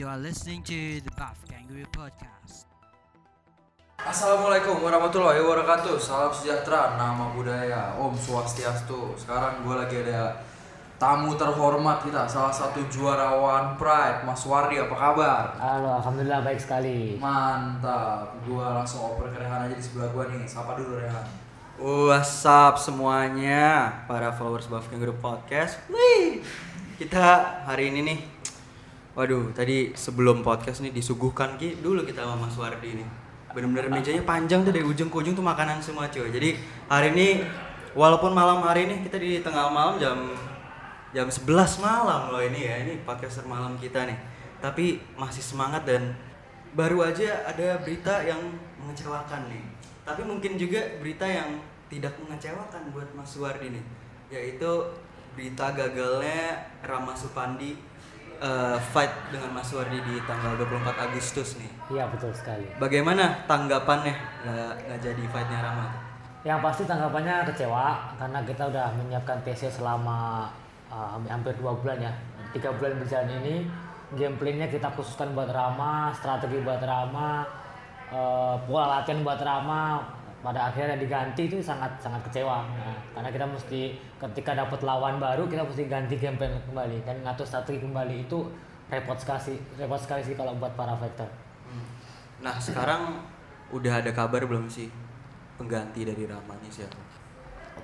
You are listening to the Buff Kangaroo Podcast. Assalamualaikum warahmatullahi wabarakatuh Salam sejahtera, nama budaya Om Swastiastu Sekarang gue lagi ada tamu terhormat kita Salah satu juarawan Pride Mas Wardi apa kabar? Halo, alhamdulillah baik sekali. Mantap Gue langsung oper ke Rehan aja di sebelah gue nih Sapa dulu Rehan What's up semuanya para followers Buff Kangaroo Podcast. Wih, kita hari ini nih, waduh tadi sebelum podcast nih disuguhkan ki dulu kita sama Mas Wardi nih. Bener-bener mejanya panjang tuh dari ujung ke ujung tuh makanan semua cuy. Jadi hari ini walaupun malam hari ini kita di tengah malam jam jam 11 malam loh ini ya ini podcaster malam kita nih. Tapi masih semangat dan baru aja ada berita yang mengecewakan nih. Tapi mungkin juga berita yang tidak mengecewakan buat Mas Wardi nih, yaitu berita gagalnya Rama Supandi eh, fight dengan Mas Wardi di tanggal 24 Agustus nih. Iya betul sekali. Bagaimana tanggapannya nggak nggak jadi fightnya Rama? Yang pasti tanggapannya kecewa karena kita udah menyiapkan TC selama uh, hampir dua bulan ya. Tiga bulan berjalan ini gameplaynya kita khususkan buat Rama, strategi buat Rama, uh, pola latihan buat Rama. Pada akhirnya diganti itu sangat sangat kecewa. Nah, karena kita mesti ketika dapat lawan baru kita mesti ganti gameplay kembali dan ngatur strategi kembali itu repot sekali repot sekali sih kalau buat para fighter. Nah sekarang udah ada kabar belum sih pengganti dari Rama nih siapa?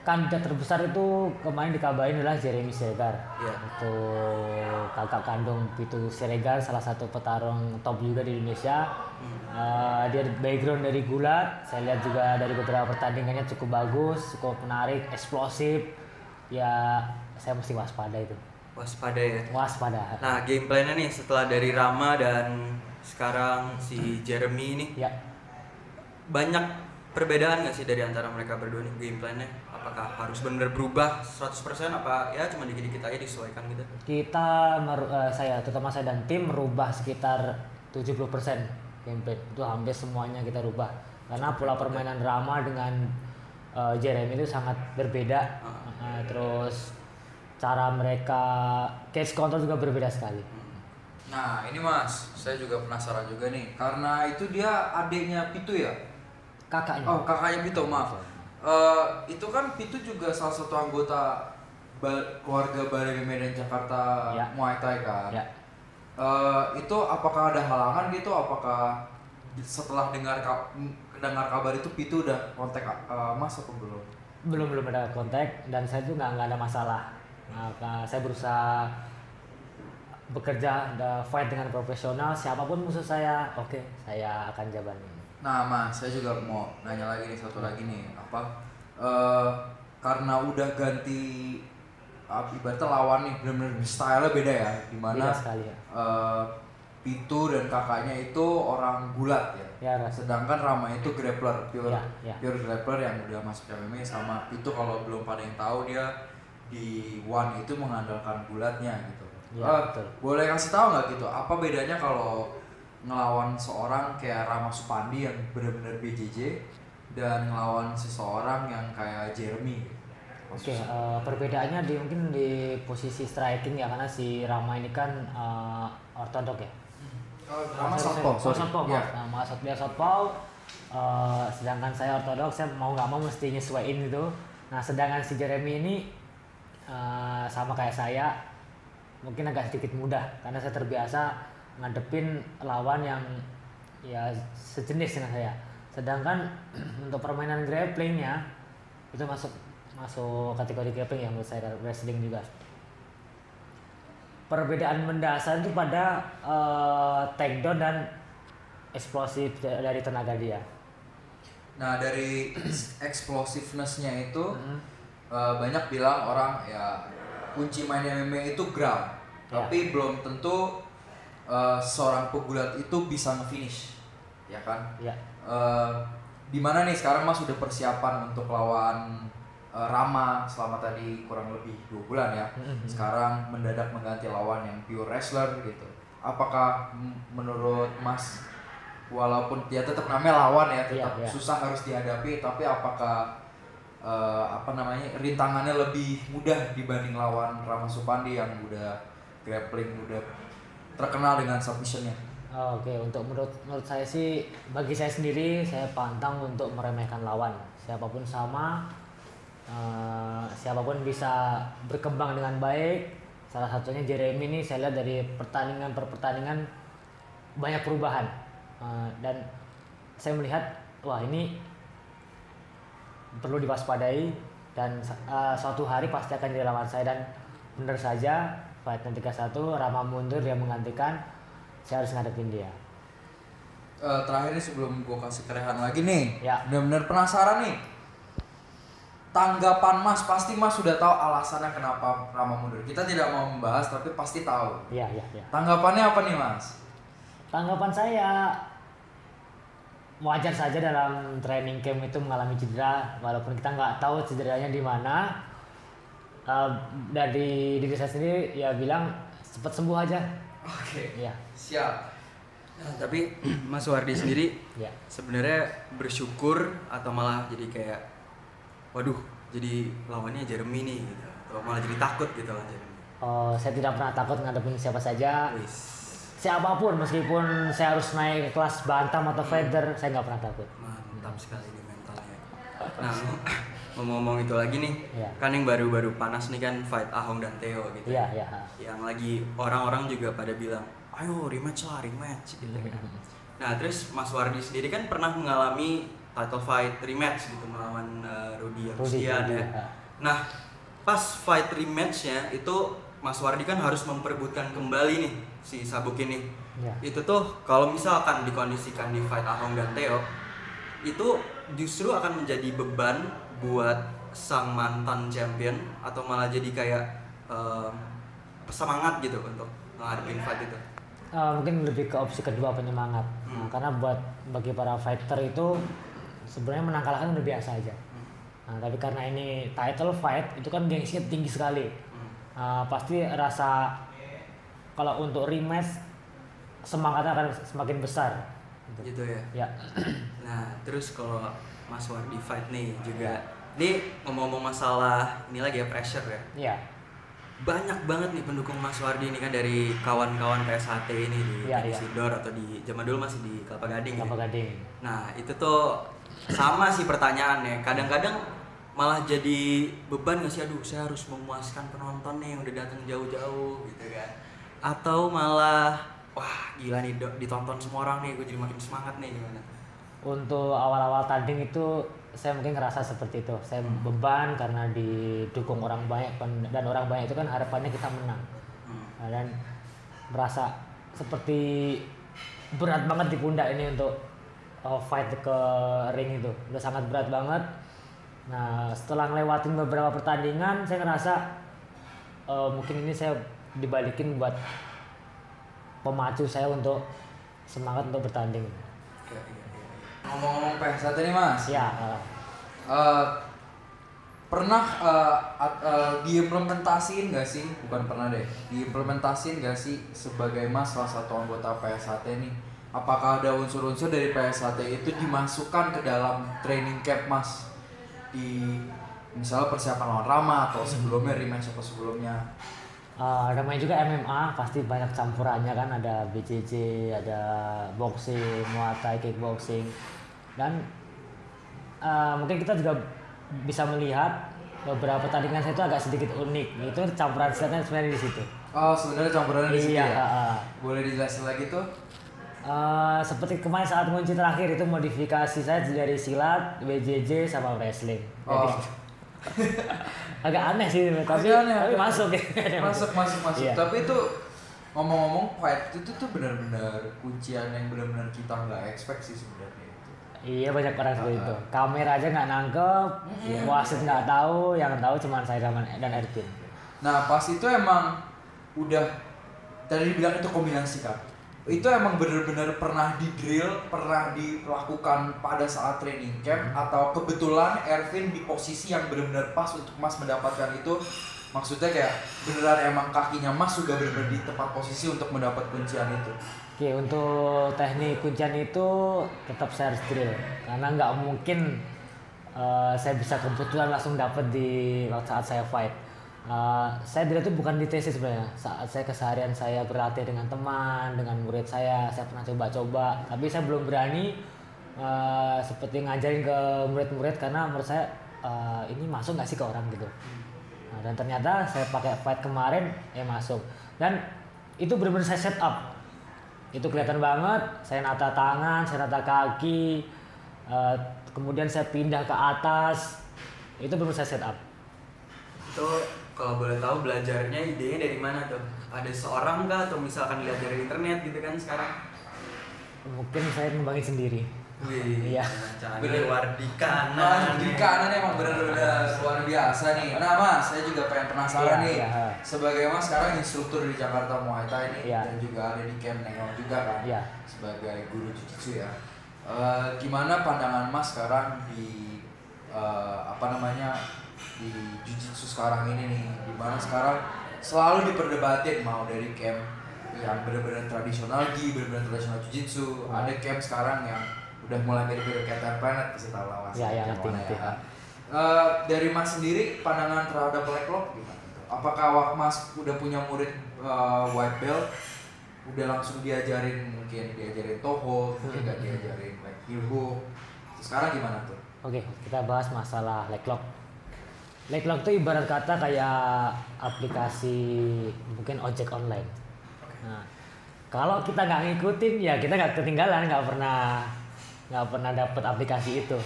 Kandidat terbesar itu kemarin dikabarin adalah Jeremy Seregar Iya. itu kakak kandung Pitu Siregar salah satu petarung top juga di Indonesia. Eh, dia background dari gulat. Saya lihat juga dari beberapa pertandingannya cukup bagus cukup menarik eksplosif. Ya saya mesti waspada itu. Waspada ya. waspada. Nah gameplaynya nih setelah dari Rama dan sekarang si Jeremy ini ya. banyak perbedaan nggak sih dari antara mereka berdua nih gameplaynya? Apakah harus benar berubah 100% apa ya cuma dikit-dikit aja disesuaikan gitu? kita eh, saya terutama saya dan tim merubah sekitar 70% gameplay itu hampir semuanya kita rubah. Karena pola permainan Rama dengan eh, Jeremy itu sangat berbeda. Eh, terus cara mereka catch control juga berbeda sekali. Nah ini mas, saya juga penasaran juga nih. Karena itu dia adiknya Pitu ya? kakaknya. Oh kakaknya Pitu, maaf Eh, Itu kan Pitu juga salah satu anggota ba- keluarga Balai Medan Jakarta Ya. Muay Thai kan? ya Eh, itu apakah ada halangan gitu? Apakah setelah dengar ka- dengar kabar itu Pitu udah kontak eh, Mas atau belum? belum belum ada kontak dan saya tuh nggak nggak ada masalah Nah, saya berusaha bekerja da- fight dengan profesional siapa pun musuh saya oke saya akan jabani Nah Mas, saya juga mau nanya lagi nih satu lagi nih apa? eh, karena udah ganti uh, ibaratnya lawan nih bener-bener style beda ya, di mana Beda sekali ya. eh, Pitu dan kakaknya itu orang gulat ya. Ya. Sedangkan Rama itu grappler, pure Ya, ya. pure grappler yang udah masuk MMA sama Pitu kalau belum pada yang tahu dia di One itu mengandalkan gulatnya gitu. Ya, Eh, betul. boleh kasih tahu nggak gitu apa bedanya kalau ngelawan seorang kayak Rama Supandi yang benar-benar BJJ dan ngelawan seseorang yang kayak Jeremy gitu. Oke, eh, perbedaannya di mungkin di posisi striking ya karena si Rama ini kan eh, ortodok ya. Oh, Rama sorry. southpaw, Iya. Nah, dia eh, sedangkan saya ortodok, saya mau nggak mau mesti nyesuaiin itu. Nah, sedangkan si Jeremy ini eh, sama kayak saya, mungkin agak sedikit mudah karena saya terbiasa ngadepin lawan yang ya sejenis dengan saya. Sedangkan untuk permainan grapplingnya itu masuk masuk kategori grappling ya menurut saya wrestling juga perbedaan mendasar itu pada eh, takedown dan eksplosif da- dari tenaga dia. Nah dari explosiveness-nya itu Hmm. eh, banyak bilang orang ya kunci main MMA itu ground, Ya. tapi belum tentu eh, seorang pegulat itu bisa nge-finish, ya kan? Ya, Eh, di mana nih sekarang Mas sudah persiapan untuk lawan eh, Rama selama tadi kurang lebih dua bulan ya. Mhm. Sekarang mendadak mengganti lawan yang pure wrestler gitu. Apakah menurut Mas walaupun dia tetap namanya lawan ya tetap Iya, iya. susah harus dihadapi tapi apakah eh, apa namanya rintangannya lebih mudah dibanding lawan Rama Supandi yang udah grappling udah terkenal dengan submissionnya. Oh, Oke, untuk menurut menurut saya sih bagi saya sendiri saya pantang untuk meremehkan lawan. Siapa pun sama, eh, siapa pun bisa berkembang dengan baik. Salah satunya Jeremy ini saya lihat dari pertandingan per pertandingan banyak perubahan Eh, dan saya melihat wah ini perlu diwaspadai dan eh, suatu hari pasti akan jadi lawan saya dan benar saja fight nanti 31 Rama mundur dia menggantikan saya harus ngadepin dia. Eh, terakhir nih sebelum gue kasih kerehan lagi nih, Ya. bener-bener penasaran nih. Tanggapan Mas pasti Mas sudah tahu alasannya kenapa Rama mundur. Kita tidak mau membahas tapi pasti tahu. Iya, iya, iya. Tanggapannya apa nih Mas? Tanggapan saya wajar saja dalam training camp itu mengalami cedera walaupun kita nggak tahu cederanya di mana. Eh, dari diri saya sendiri ya bilang cepat sembuh aja. Oke. Iya, Siap. Nah, tapi Mas Wardi sendiri iya. sebenarnya bersyukur atau malah jadi kayak waduh jadi lawannya Jeremy nih gitu atau malah jadi takut gitu lah Jeremy Eh, saya tidak pernah takut ngadepin siapa saja. Wis. Siapa pun meskipun saya harus naik ke kelas bantam atau feather, saya nggak pernah takut. mantap sekali nih mentalnya nah ngomong-ngomong itu lagi nih Iya. kan yang baru-baru panas nih kan fight Ahong dan Theo gitu Iya, iya. yang lagi orang-orang juga pada bilang ayo rematch lah rematch gitu kan nah terus Mas Wardi sendiri kan pernah mengalami title fight rematch gitu melawan uh, Rudy Agustian ya ya. nah pas fight rematchnya itu Mas Wardi kan harus memperebutkan kembali nih si Sabuk ini Iya. itu tuh kalau misalkan dikondisikan di fight Ahong dan Theo itu justru akan menjadi beban buat sang mantan champion atau malah jadi kayak eh, semangat gitu untuk ngadepin fight itu? Eh, mungkin lebih ke opsi kedua penyemangat. Nah, Hmm. karena buat bagi para fighter itu sebenarnya menang kalah kan udah biasa aja. Nah, tapi karena ini title fight itu kan gengsinya tinggi sekali. Hmm. Eh, pasti rasa kalau untuk rematch semangatnya akan semakin besar. Gitu ya? Ya. Nah terus kalau Mas Wardi fight nih juga ini ngomong-ngomong masalah ini lagi ya pressure ya ya banyak banget nih pendukung Mas Wardi ini kan dari kawan-kawan PSHT ini di, Iya, di iya. Sidor atau di zaman dulu masih di Kelapa Gading Kelapa gitu. Gading Nah itu tuh sama sih pertanyaannya. Kadang-kadang malah jadi beban nggak sih? Aduh saya harus memuaskan penonton nih yang udah datang jauh-jauh gitu kan. Atau malah wah gila nih ditonton semua orang nih, gue jadi makin semangat nih gimana? Untuk awal-awal tanding itu saya mungkin ngerasa seperti itu. Saya beban karena didukung orang banyak dan orang banyak itu kan harapannya kita menang. Hmm. Dan merasa seperti berat banget di pundak ini untuk uh, fight ke ring itu. Udah sangat berat banget. Nah setelah ngelewatin beberapa pertandingan saya ngerasa uh, mungkin ini saya dibalikin buat pemacu saya untuk semangat untuk bertanding Ngomong-ngomong PSHT nih Mas. ya uh, Eh, pernah at- eh, diimplementasiin gak sih? Bukan pernah deh. Diimplementasiin gak sih sebagai Mas salah satu anggota PSHT nih? Apakah ada unsur-unsur dari PSHT itu dimasukkan ke dalam training camp Mas? Di misalnya persiapan lawan Rama atau sebelumnya rematch atau sebelumnya. Uh, namanya juga MMA pasti banyak campurannya kan ada BCC, ada boxing, muay thai, kickboxing dan uh, mungkin kita juga bisa melihat beberapa pertandingan saya itu agak sedikit unik itu campuran silatnya sebenarnya di situ. Oh sebenarnya campurannya di situ Iya, ya? uh. Boleh dijelasin lagi tuh? Uh, seperti kemarin saat kunci terakhir itu modifikasi saya dari silat, BJJ sama wrestling. Jadi Oh. agak aneh sih tapi Agak aneh, tapi agak- masuk ya. masuk masuk masuk Iya. tapi itu ngomong-ngomong fight itu tuh benar-benar kuncian yang benar-benar kita nggak expect sih sebenarnya itu Iya banyak orang seperti Ah, itu. Kamera aja nggak nangkep, wasit nggak tahu, yang tahu cuma saya sama dan Ervin. nah pas itu emang udah tadi dibilang itu kombinasi kan itu emang benar-benar pernah di drill pernah dilakukan pada saat training camp atau kebetulan Ervin di posisi yang benar-benar pas untuk Mas mendapatkan itu. Maksudnya kayak beneran emang kakinya Mas juga benar-benar di tepat posisi untuk mendapat kuncian itu. Oke untuk teknik kuncian itu tetap saya harus drill. Karena nggak mungkin eh, saya bisa kebetulan langsung dapat di saat saya fight. Eh, saya dilihat itu bukan di tesis sebenarnya. Saat saya keseharian saya berlatih dengan teman, dengan murid saya, saya pernah coba-coba. Tapi saya belum berani eh, seperti ngajarin ke murid-murid karena menurut saya eh, ini masuk nggak sih ke orang gitu. Nah, dan ternyata saya pakai fight kemarin ya masuk. Dan itu benar-benar saya set up. Itu kelihatan banget. Saya nata tangan, saya nata kaki. eh, kemudian saya pindah ke atas. Itu benar-benar saya set up. Kalau boleh tahu belajarnya idenya dari mana tuh? Ada seorang kah atau misalkan lihat dari internet gitu kan sekarang? Mungkin saya ngembangin sendiri. Wih, Iya. keluar di kanan. Nah, di kanan emang benar-benar luar biasa nih. Nah, Mas, saya juga pengen penasaran Iya, nih. iya. Sebagai Mas sekarang instruktur di Jakarta Muay Thai ini Iya. dan juga ada di camp Nengok juga kan. Iya. Sebagai guru jiu-jitsu ya. Eh, gimana pandangan Mas sekarang di eh, apa namanya di jiu-jitsu sekarang ini nih? Di mana sekarang selalu diperdebatin mau dari camp yang benar-benar tradisional gi, benar-benar tradisional jiu-jitsu. Ada camp sekarang yang udah mulai mirip-mirip kayak Planet kasih tahu lah Mas. Iya, iya, Yang ngerti, mana ngerti. ya. Eh, dari Mas sendiri pandangan terhadap black lock gimana? Apakah wak Mas udah punya murid eh, white belt udah langsung diajarin mungkin diajarin toho, mungkin nggak diajarin like heel hook. Sekarang gimana tuh? Oke, kita bahas masalah leg lock. Lock itu ibarat kata kayak aplikasi mungkin ojek online. Nah, kalau kita nggak ngikutin ya kita nggak ketinggalan, nggak pernah nggak pernah dapet aplikasi itu.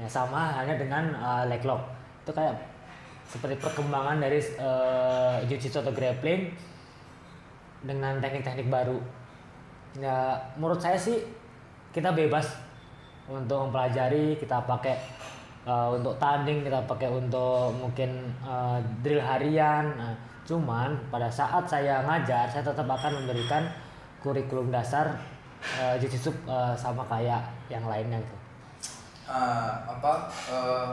Ya, sama halnya dengan uh, leg lock. Itu kayak seperti perkembangan dari uh, jiu-jitsu atau grappling dengan teknik-teknik baru. Ya, menurut saya sih kita bebas untuk mempelajari, kita pakai uh, untuk tanding, kita pakai untuk mungkin uh, drill harian. Nah, cuman pada saat saya ngajar, saya tetap akan memberikan kurikulum dasar uh, jiu-jitsu uh, sama kayak yang lainnya gitu. Ah, apa eh,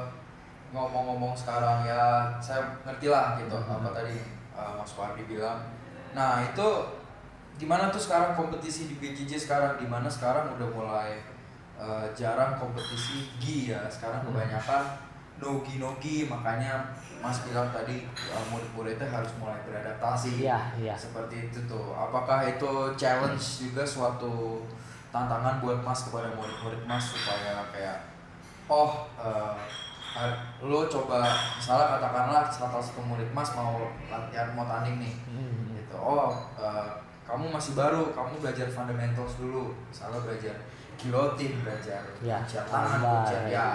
ngomong-ngomong sekarang ya saya ngerti lah gitu apa tadi eh, Mas Wardi bilang nah itu gimana tuh sekarang kompetisi di BJJ sekarang di mana sekarang udah mulai eh, jarang kompetisi gi ya. Sekarang kebanyakan nogi nogi. Makanya Mas bilang tadi eh, murid-muridnya harus mulai beradaptasi Iya, iya. seperti itu tuh. Apakah itu challenge juga suatu tantangan buat mas kepada murid-murid mas supaya kayak oh eh, har- lo coba misalnya katakanlah salah satu murid mas mau latihan mau tanding nih. Hmm. gitu. Oh eh, kamu masih baru kamu belajar fundamentals dulu. Misalnya belajar guillotine belajar Ya, kuncian tangan kuncian ya. ya.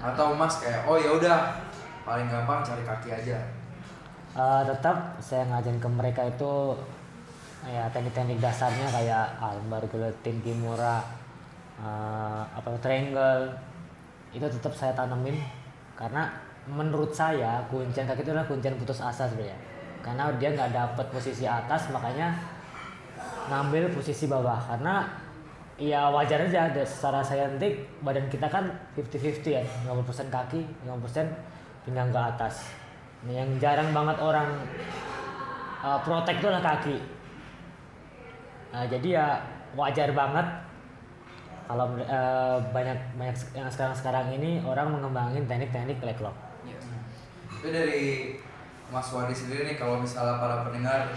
Atau mas kayak oh ya udah paling gampang cari kaki aja. Uh, tetap saya ngajarin ke mereka itu ya teknik-teknik dasarnya kayak armbar, guillotine, kimura, uh, apa triangle. Itu tetap saya tanemin. Karena menurut saya kuncian kaki itu adalah kuncian putus asa sebenarnya. Karena dia nggak dapat posisi atas makanya ngambil posisi bawah. Karena ya wajar aja ada secara saintik badan kita kan 50-50 ya. 50% kaki 50% pinggang ke atas. Nah, yang jarang banget orang uh, protect itu adalah kaki. Nah, jadi ya wajar banget kalau uh, banyak banyak yang sekarang sekarang ini orang mengembangin teknik-teknik leg lock. Itu dari Mas Wadi sendiri nih kalau misalnya para pendengar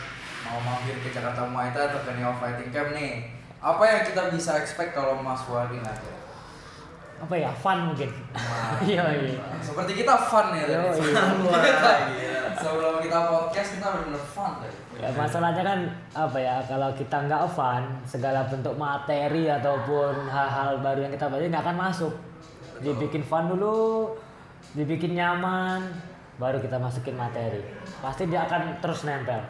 mau mampir ke Jakarta Muay Thai atau ke Neo Fighting Camp nih, apa yang kita bisa expect kalau Mas Wadi ngajar? apa ya? Fun mungkin. Iya iya. Seperti kita fun ya Yo, iya. Kita, sebelum kita podcast kita benar-benar fun tadi. Ya, masalahnya kan apa ya kalau kita nggak fun segala bentuk materi ataupun hal-hal baru yang kita pelajari nggak akan masuk. Dibikin fun dulu dibikin nyaman baru kita masukin materi. Pasti dia akan terus nempel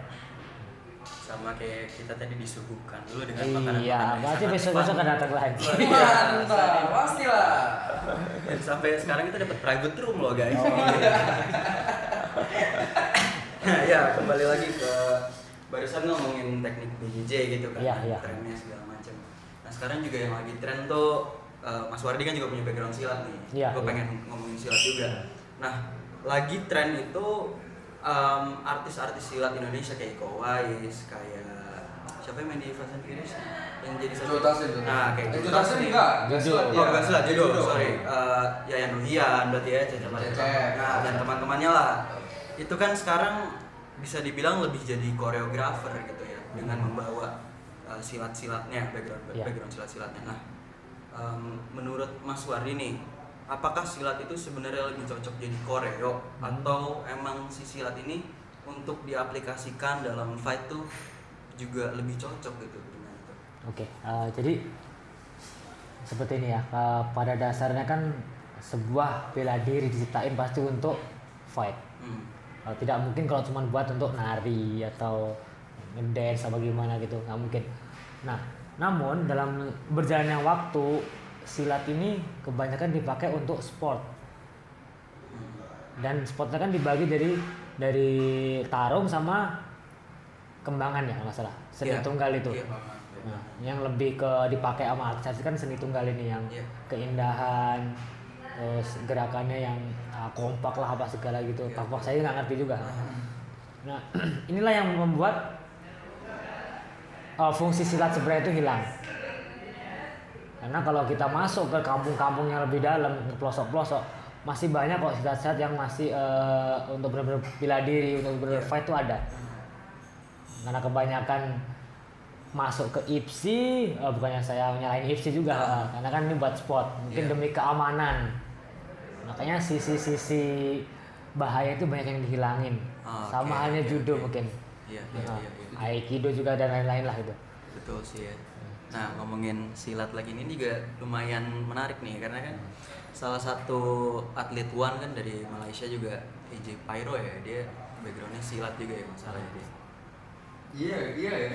Sama kayak kita tadi disuguhkan dulu dengan makanan-makanan iya yang pasti sangat besok besok akan datang lagi Iya, Mantap, pastilah. Dan sampai sekarang kita dapat private room loh guys. Oh, iya. Nah, ya kembali lagi ke barusan ngomongin teknik BJJ gitu kan, Iya, iya. trennya segala macam. Nah sekarang juga yang lagi tren tuh eh, Mas Wardi kan juga punya background silat nih. Iya, Gue iya. pengen ngomongin silat juga. Nah lagi tren itu em, artis-artis silat Indonesia kayak Iko Uwais, kayak siapa yang main di Fast and Furious yang jadi satu Joe Taslim, Joe Nah, kayak Eh, Joe Joe Taslim enggak? Judo. silat Oh, bukan silat, judo, sorry. Eh, Yayan Ruhian berarti ya. Nah, dan teman-temannya lah. Itu kan sekarang bisa dibilang lebih jadi koreografer gitu ya dengan membawa uh, silat-silatnya background Iya. background silat-silatnya. Nah, em, menurut Mas Wardi nih, apakah silat itu sebenarnya lebih cocok jadi koreo Hmm. atau emang si silat ini untuk diaplikasikan dalam fight tuh juga lebih cocok gitu dengan itu? Oke, eh, jadi seperti ini ya. eh, pada dasarnya kan sebuah bela diri diciptain pasti untuk fight. Hmm. Eh, tidak mungkin kalau cuma buat untuk nari atau ngedance atau gimana gitu, nggak mungkin. Nah, namun dalam berjalannya waktu silat ini kebanyakan dipakai untuk sport. Dan sportnya kan dibagi dari dari tarung sama kembangan ya nggak salah. Seni Iya. tunggal itu. Iya. Nah, yang lebih ke dipakai sama artis kan seni tunggal ini yang Iya. keindahan terus gerakannya yang ah, kompak lah apa segala gitu. Iya. Tampak saya nggak ngerti juga. Nah, inilah yang membuat uh, fungsi silat sebenarnya itu hilang. Karena kalau kita masuk ke kampung-kampung yang lebih dalam, ke pelosok-pelosok, masih banyak kok silat-silat yang masih uh, untuk benar-benar bela diri, untuk benar-benar Iya. fight itu ada. Karena kebanyakan masuk ke IPSI, eh, bukannya saya menyalahin IPSI juga, eh, karena kan ini buat sport, mungkin Iya. demi keamanan. Makanya sisi-sisi bahaya itu banyak yang dihilangin. Ah, Sama oke, halnya oke, judo oke. mungkin. Iya, iya, Nah, iya, iya. Aikido juga dan lain-lain lah itu. Betul sih ya. Nah ngomongin silat lagi ini juga lumayan menarik nih karena kan salah satu atlet one kan dari Malaysia juga AJ Pyro ya dia backgroundnya silat juga ya masalahnya dia. Iya, iya ya.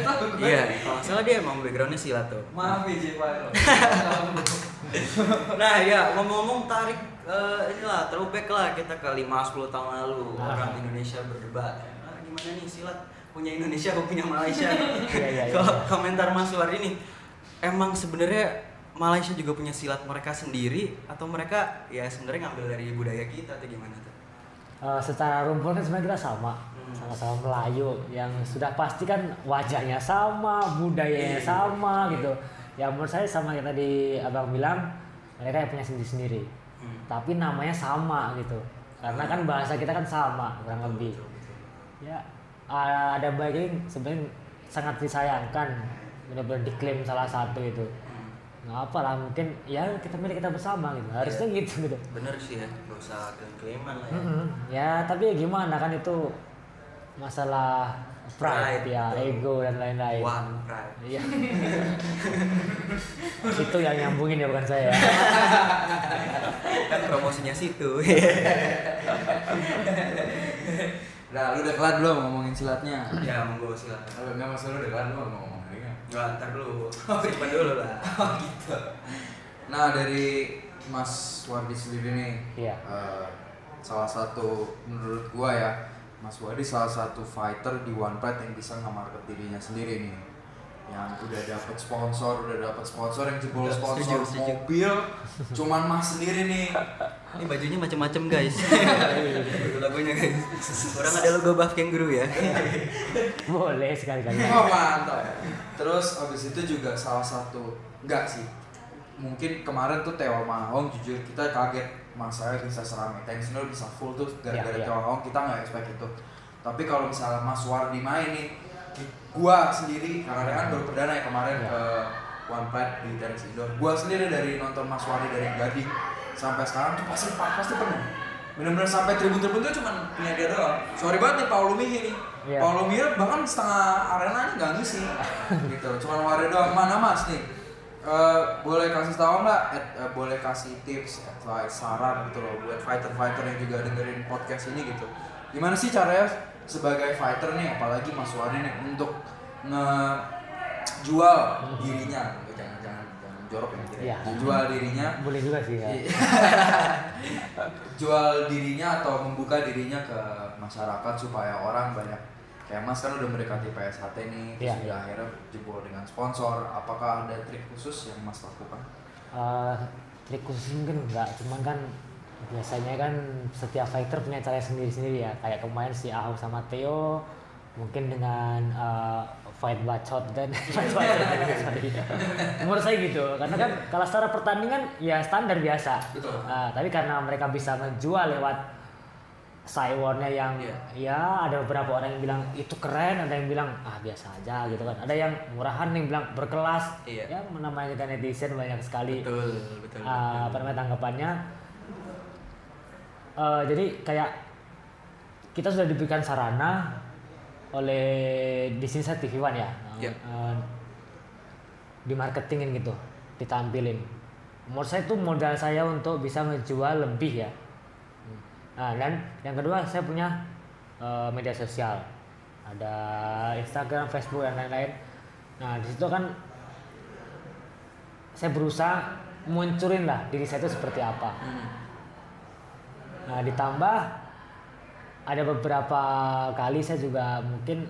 Tahu. Iya, kalau salah dia emang backgroundnya silat tuh. Maaf ya J Pyro. Nah ya ngomong-ngomong tarik eh, inilah throwback lah kita ke 5-10 tahun lalu Ah. orang Indonesia berdebat ah, gimana nih silat punya Indonesia apa punya Malaysia kalau komentar Mas War ini emang sebenarnya Malaysia juga punya silat mereka sendiri atau mereka ya sebenarnya ngambil dari budaya kita atau gimana tuh Eh, secara rumpun kan sebenarnya kita sama, Hmm. sama-sama Melayu yang sudah pasti kan wajahnya sama, budayanya Iya. sama gitu. Ya menurut saya sama yang tadi abang bilang, mereka yang punya sendiri-sendiri. Hmm. Tapi namanya sama gitu, karena kan bahasa kita kan sama kurang lebih. Ya eh, ada baiknya sebenarnya sangat disayangkan benar-benar diklaim salah satu itu. Hmm. Nggak apa lah mungkin ya kita milik kita bersama gitu, harusnya Iya. gitu gitu. bener sih ya gak usah klaim-klaiman lah ya Mm-mm. Ya tapi ya gimana kan itu masalah pride, Pride, ya, betul. ego dan lain-lain. one pride Iya. itu yang nyambungin ya bukan saya. kan promosinya situ Nah, lu udah kelar belum ngomongin silatnya? ya monggo silakan Kalau nggak masalah lu udah kelar belum ngomong ini kan? Nggak, ntar dulu simpan dulu lah Nah, dari Mas Wardi sendiri nih, Iya. eh, salah satu menurut gua ya, Mas Wardi salah satu fighter di One Pride yang bisa nge-market dirinya sendiri nih. Yang udah dapet sponsor, udah dapet sponsor yang jebol sponsor setuju, setuju. mobil, cuman Mas sendiri nih. Ini bajunya macam-macam guys. Lagunya guys. Orang ada logo buff kangaroo ya. Boleh sekali-kali. Oh mantap. Terus abis itu juga salah satu enggak sih. Mungkin kemarin tuh Teo Mahong jujur kita kaget mas saya bisa serame Tensional bisa full tuh gara-gara Iya, iya. Teo Mahong kita nggak expect itu. Tapi kalau misalnya Mas Wardi main nih, gua sendiri karena kan baru perdana ya kemarin Iya. ke One Pride di tenis indoor. Gua sendiri dari nonton Mas Wardi dari Gading sampai sekarang tuh pasti pasti penuh. Bener-bener sampai tribun-tribun tuh cuma punya dia doang. Sorry banget nih Paulo Mihi nih. Iya. Paulo Mihi bahkan setengah arena ini nggak ngisi gitu. Cuma Wardi doang. Mana Mas nih? Eh, boleh kasih tahu nggak? Eh, boleh kasih tips, advice, saran gitu loh buat fighter-fighter yang juga dengerin podcast ini gitu. Gimana sih caranya sebagai fighter nih, apalagi Mas Wardi nih untuk ngejual dirinya, jangan jangan jangan jorok ya, kira. Iya. jual dirinya Boleh juga sih ya. Iya. jual dirinya atau membuka dirinya ke masyarakat supaya orang banyak kayak Mas kan udah mendekati PSHT nih terus Iya, udah iya. akhirnya jebol dengan sponsor apakah ada trik khusus yang Mas lakukan? Eh, trik khusus mungkin enggak, cuman kan biasanya kan setiap fighter punya cara sendiri-sendiri ya. Kayak kemarin si Ahok sama Theo mungkin dengan eh, fight bacot dan fight bacot sorry. Menurut saya gitu, karena kan kalau secara pertandingan ya standar biasa. Betul. Ah, tapi karena mereka bisa menjual lewat Cywarnya yang Iya. ya ada beberapa orang yang bilang itu keren, ada yang bilang ah biasa aja gitu kan. Ada yang murahan yang bilang berkelas. Iya. Ya namanya kita netizen banyak sekali betul betul, uh, apa namanya tanggapannya. Eh, jadi kayak kita sudah diberikan sarana oleh di sini saya TV One ya. Iya. Eh, di marketingin gitu, ditampilin. Menurut saya itu modal saya untuk bisa ngejual lebih ya. Nah, dan yang kedua saya punya eh, media sosial. Ada Instagram, Facebook dan lain-lain. Nah, di situ kan saya berusaha munculin lah diri saya itu seperti apa. Hmm. Nah, ditambah ada beberapa kali saya juga mungkin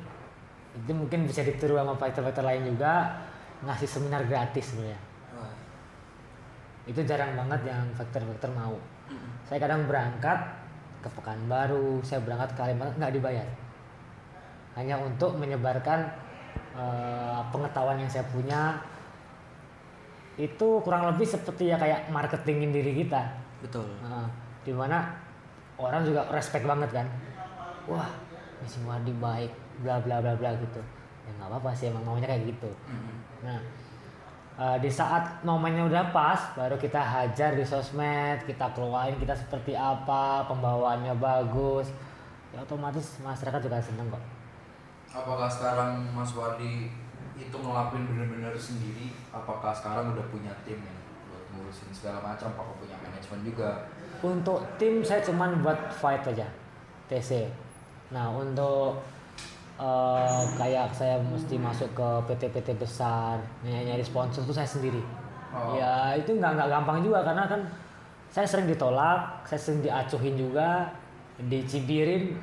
itu mungkin bisa ditiru sama fighter-fighter lain juga ngasih seminar gratis sebenarnya. Itu jarang banget yang fighter-fighter mau. Saya kadang berangkat ke Pekanbaru, saya berangkat ke Kalimantan nggak dibayar. Hanya untuk menyebarkan eh, pengetahuan yang saya punya itu kurang lebih seperti ya kayak marketingin diri kita. betul Nah, di mana orang juga respect banget kan wah Misi Wardi baik bla bla bla bla gitu ya nggak apa-apa sih emang maunya kayak gitu Mm-mm. nah eh, di saat momennya udah pas baru kita hajar di sosmed kita keluarin kita seperti apa pembawaannya bagus ya otomatis masyarakat juga seneng kok Apakah sekarang Mas Wardi itu ngelakuin bener-bener sendiri? Apakah sekarang udah punya tim ya buat ngurusin segala macam? Apakah punya manajemen juga? Untuk tim saya cuman buat fight aja, TC. Nah untuk eh, kayak saya mesti masuk ke PT-PT besar, nyari, nyari sponsor itu saya sendiri. Oh. Ya itu nggak nggak gampang juga karena kan saya sering ditolak, saya sering diacuhin juga, dicibirin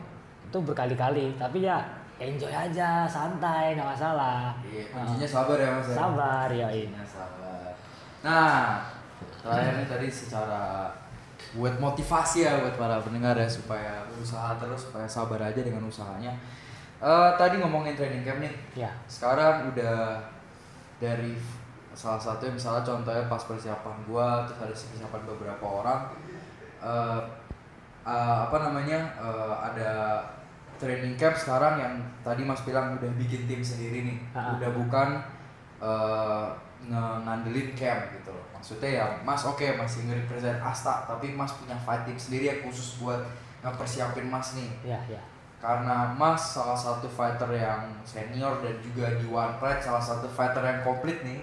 itu berkali-kali. Tapi ya enjoy aja, santai, nggak masalah. Iya, kuncinya sabar ya Mas. ya? Sabar ya ini. Sabar. Nah, terakhir nih tadi secara buat motivasi ya buat para pendengar ya supaya berusaha terus supaya sabar aja dengan usahanya. Eh tadi ngomongin training camp nih. Ya, sekarang udah dari salah satu misalnya contohnya pas persiapan gua terus ada persiapan beberapa orang eh eh, apa namanya eh, ada training camp sekarang yang tadi mas bilang udah bikin tim sendiri nih Ah. udah bukan nge- ngandelin camp gitu loh. Maksudnya ya mas oke masih nge-represent Asta tapi mas punya fighting sendiri yang khusus buat ngepersiapin mas nih. Ya, ya. karena Mas salah satu fighter yang senior dan juga di One Pride salah satu fighter yang komplit nih.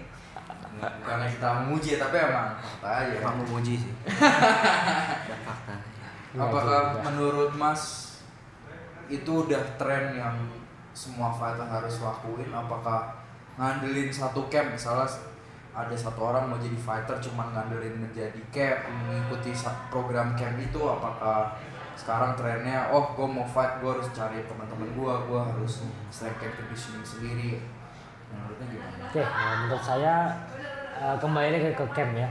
Karena kita memuji tapi emang fakta aja. Emang memuji sih. Dan fakta. Iya apakah menurut Mas itu udah tren yang semua fighter harus lakuin? Apakah ngandelin satu camp? Misalnya ada satu orang mau jadi fighter cuma ngandelin menjadi camp mengikuti program camp itu apakah sekarang trennya oh gue mau fight gue harus cari teman-teman gue gue harus strength and conditioning sendiri menurutnya gimana? Oke, nah, menurut saya eh, kembali lagi ke camp ya.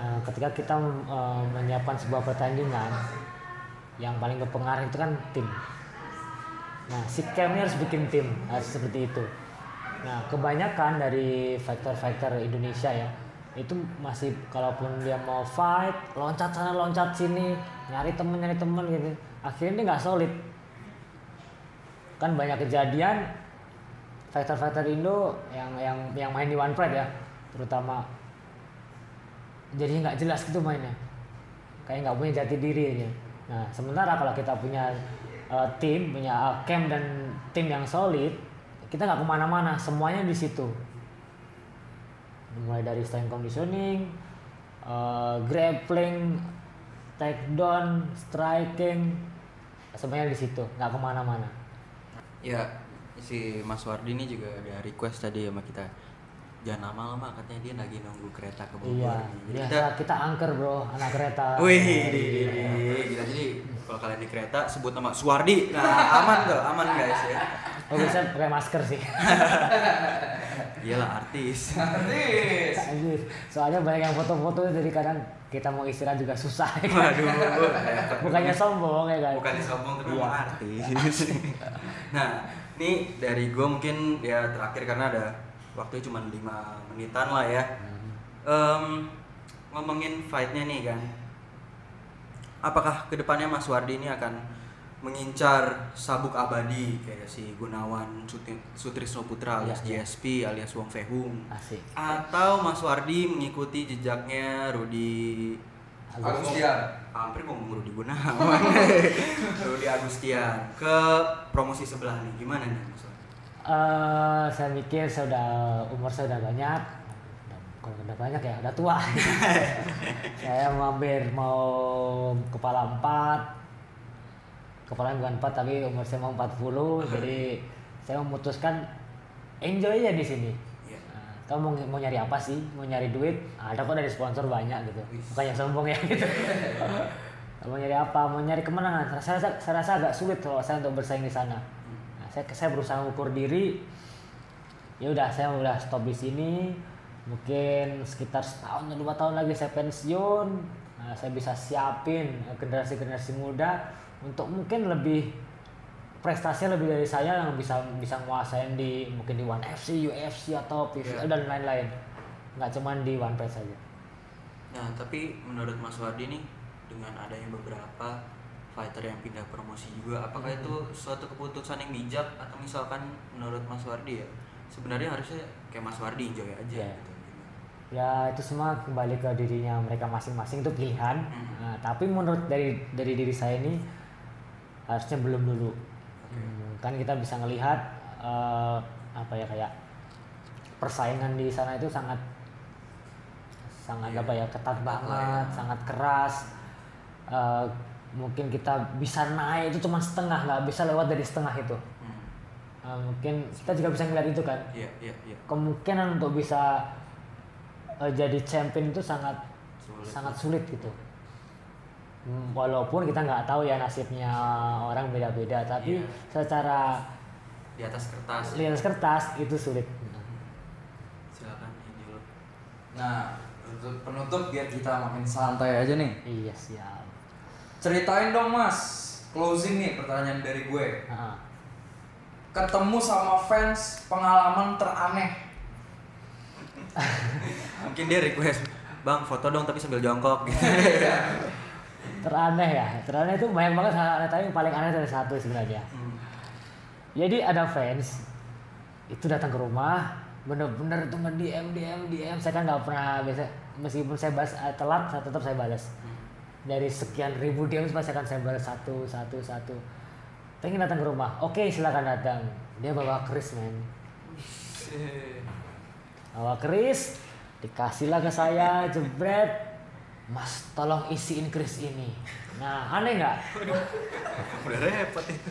Eh, ketika kita eh, menyiapkan sebuah pertandingan, yang paling berpengaruh itu kan tim. Nah, si campnya harus bikin tim, harus seperti itu. Nah, kebanyakan dari fighter-fighter Indonesia ya, itu masih kalaupun dia mau fight, loncat sana loncat sini, nyari temen nyari temen gitu, akhirnya dia nggak solid. Kan banyak kejadian fighter-fighter Indo yang yang yang main di One Pride ya terutama. Jadi nggak jelas gitu mainnya. Kayak nggak punya jati diri aja. Nah sementara kalau kita punya uh, tim punya uh, camp dan tim yang solid kita nggak ke mana-mana semuanya di situ. Mulai dari strength conditioning uh, grappling takedown striking semuanya di situ nggak ke mana-mana. Ya si Mas Wardi ini juga ada request tadi sama kita jangan lama-lama katanya dia lagi nunggu kereta ke Bogor iya jadi biasa kita kita angker bro anak kereta Wih, di, di, di. Gila, jadi kalau kalian di kereta sebut nama Suwardi. Nah, aman tuh, aman guys ya. Oh bisa pakai masker sih. Iyalah artis. Artis. Soalnya banyak yang foto-foto jadi kadang kita mau istirahat juga susah. ya kan? Waduh. Bukannya sombong ya kan. Bukan sombong tapi Iya. mau artis. nah, ini dari gue mungkin ya terakhir karena ada waktunya cuma 5 menitan lah ya. Em, ngomongin fightnya nih kan. Apakah ke depannya Mas Wardi ini akan mengincar sabuk abadi kayak si Gunawan Sutrisno Putra alias Iya, iya. GSP alias Wong Fehung Asik. atau Mas Wardi mengikuti jejaknya Rudi Agustian. hampir mau ngomong Rudi Gunawan Rudi Agustian ke promosi sebelah nih gimana nih Mas Wardi? Eh, saya mikir saya udah umur saya udah banyak. Kalau udah banyak ya udah tua. Saya mau hampir mau kepala empat. Kepala bukan empat tapi umur saya mau 40 jadi saya memutuskan enjoy aja di sini. Iya. Nah, kamu mau, mau nyari apa sih? Mau nyari duit? Ada kok dari sponsor banyak gitu. Bukannya sombong ya gitu. Mau nyari apa? Mau nyari kemenangan saya rasa, saya rasa agak sulit kalau saya untuk bersaing di sana. nah, saya saya berusaha ukur diri. Ya udah saya udah stop di sini. Mungkin sekitar setahun atau dua tahun lagi saya pensiun. Nah, saya bisa siapin generasi generasi muda untuk mungkin lebih prestasinya lebih dari saya yang bisa bisa nguasain di mungkin di One FC, UFC atau PVL Iya. dan lain-lain. Nggak cuman di One Piece saja. Nah, tapi menurut Mas Wardi nih dengan adanya beberapa fighter yang pindah promosi juga, apakah Hmm. itu suatu keputusan yang bijak atau misalkan menurut Mas Wardi ya sebenarnya harusnya kayak Mas Wardi enjoy aja Iya. gitu. ya itu semua kembali ke dirinya mereka masing-masing itu pilihan Hmm. Nah, tapi menurut dari dari diri saya ini harusnya belum dulu Oke. Hmm, kan kita bisa ngelihat eh, apa ya kayak persaingan di sana itu sangat sangat Iya. apa ya ketat banget ya. sangat keras Eh, mungkin kita bisa naik itu cuma setengah nggak bisa lewat dari setengah itu Hmm. Eh, mungkin kita juga bisa ngeliat itu kan Iya, iya, iya. kemungkinan untuk bisa eh, jadi champion itu sangat Sulit. sangat sulit gitu Hmm, walaupun kita nggak tahu ya nasibnya orang beda-beda tapi Iya. secara Di atas kertas. di atas kertas itu sulit Silakan. Nah, untuk penutup biar kita makin santai aja nih. iya siap Ceritain dong mas, closing nih pertanyaan dari gue. Ah, Ketemu sama fans pengalaman teraneh. Mungkin dia request, "Bang, foto dong tapi sambil jongkok." gitu. teraneh ya teraneh itu banyak banget hal aneh tapi yang paling aneh dari satu sebenarnya Hmm. jadi ada fans itu datang ke rumah bener-bener itu nge DM DM DM saya kan nggak pernah biasa meskipun saya balas eh, telat saya tetap saya balas dari sekian ribu DM pasti akan saya balas satu satu. Satu pengen datang ke rumah. Oke silakan datang. Dia bawa keris men. Bawa keris. Dikasihlah ke saya jebret. Mas tolong isiin keris ini. Nah aneh nggak? Udah repot itu.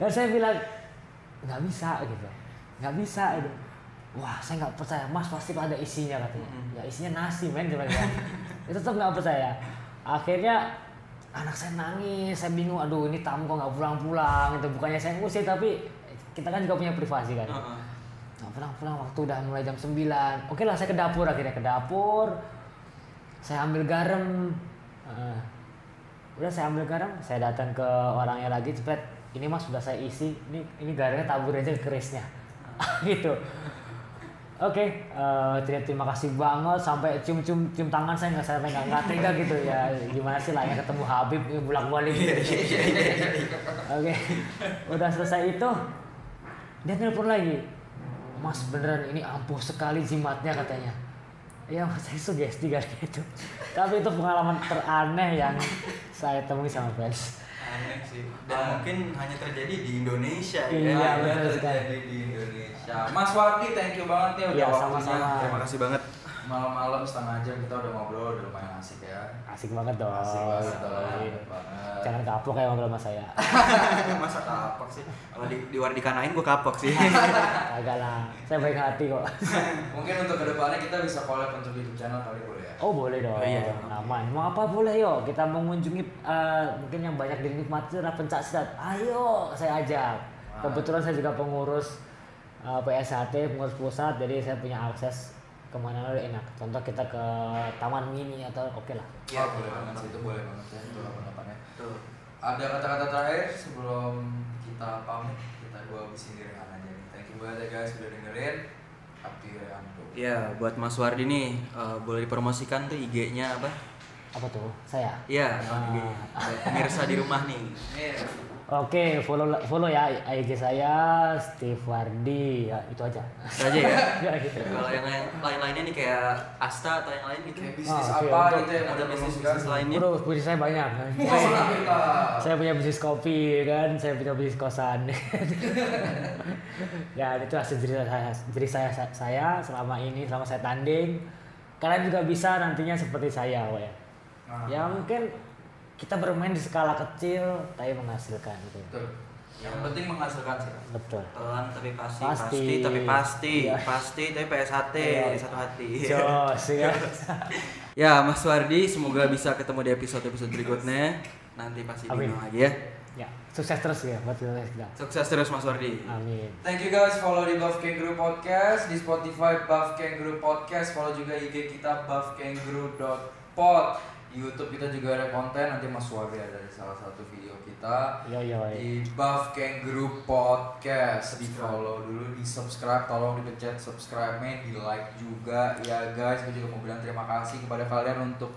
dan saya bilang nggak bisa gitu. Nggak bisa itu wah saya nggak percaya. Mas pasti ada isinya katanya. Mm-mm. ya isinya nasi men cuma bilang itu tetap nggak percaya. Akhirnya anak saya nangis saya bingung aduh ini tamu kok nggak pulang-pulang? Itu bukannya saya ngusir tapi kita kan juga punya privasi kan. Nggak pulang-pulang waktu udah mulai jam 9 oke lah saya ke dapur akhirnya ke dapur. Saya ambil garam. Heeh. udah saya ambil garam saya datang ke orangnya lagi cepet ini mas sudah saya isi. Ini ini garamnya tabur aja ke kerisnya gitu oke eh, terima terima kasih banget sampai cium cium cium tangan saya nggak sampai nggak nggak tega gitu ya gimana sih lah ya ketemu Habib ini bolak balik oke udah selesai itu dia telepon lagi mas beneran ini ampuh sekali jimatnya katanya ya mas saya sugesti kali itu tapi itu pengalaman teraneh yang saya temui sama fans Aneh sih. Dan mungkin hanya terjadi di Indonesia ya. Iya, Nah, betul sekali. terjadi di Indonesia. Mas Wardi, thank you banget nih udah Iya, waktunya. sama-sama. Terima kasih banget. Malam-malam setengah jam kita udah ngobrol, udah lumayan asik ya. asik banget dong Asik banget dong. Iya. asik banget. jangan kapok kayak ngobrol sama saya Masa kapok sih? Kalau di, di luar dikanain gua kapok sih. agak lah saya baik hati kok Mungkin untuk ke depannya kita bisa collab untuk YouTube channel kali boleh ya. oh boleh dong Oh, iya dong. aman mau apa boleh yuk kita mengunjungi eh, mungkin yang banyak dinikmati adalah pencak silat ayo saya ajak kebetulan saya juga pengurus eh, PSHT pengurus pusat jadi saya punya akses ke mana mana enak contoh kita ke taman mini atau oke lah Iya, boleh banget sih, itu boleh banget ya. Itu apa-apanya. Tuh. Ada kata-kata terakhir sebelum kita pamit, kita dua habisin diri aja nih. Thank you banget ya guys udah dengerin. Abdi Reanto. Ya, buat Mas Wardi nih, eh, boleh dipromosikan tuh IG-nya apa? Apa tuh? Saya. Iya, Bang Igi. pemirsa di rumah nih. Iya. Oke, follow follow ya IG saya Steve Wardi ya itu aja. Itu aja ya. Ya, gitu. Kalau yang lain lain-lainnya nih kayak Asta atau yang lain gitu. Kayak bisnis Ah, oke, apa untuk- gitu yang Ada bisnis bisnis bisnis lainnya. Bro, bisnis saya banyak. Saya punya bisnis kopi kan, saya punya bisnis kosan. ya itu hasil cerita saya, jadi saya saya selama ini selama saya tanding. Kalian juga bisa nantinya seperti saya, ya. Nah, Ya mungkin kita bermain di skala kecil tapi menghasilkan gitu. betul. Yang penting menghasilkan sih. Betul. Pelan tapi pasti, Pasti. pasti, tapi pasti, Iya. pasti tapi PSHT Iya. satu hati. Jos ya. Ya, Mas Wardi, semoga bisa ketemu di episode-episode berikutnya. Nanti pasti Amin. lagi ya. ya, sukses terus ya buat kita. kita. Sukses terus Mas Wardi. Amin. Thank you guys, follow di Buff Kangaroo Podcast di Spotify Buff Kangaroo Podcast, follow juga IG kita buffkangaroo.pod. YouTube kita juga ada konten, nanti Mas Wardi ada di salah satu video kita Yo yo. yo. di Buff Kangaroo Podcast. Di follow dulu, di subscribe, tolong dipencet subscribe-nya, di like juga ya guys. Gue juga mau bilang terima kasih kepada kalian untuk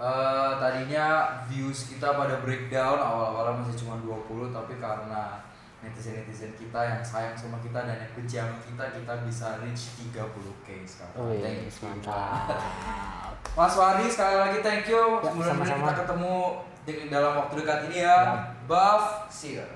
eh, tadinya views kita pada breakdown awal-awal masih cuma 20 tapi karena netizen-netizen kita yang sayang sama kita dan yang kejam kita kita bisa reach 30k sekarang. Oh iya, Thank you. mantap. Mas Wadi sekali lagi thank you. Ya, Mudah-mudahan sama-sama. kita ketemu di dalam waktu dekat ini ya. Ya. Buff, see you.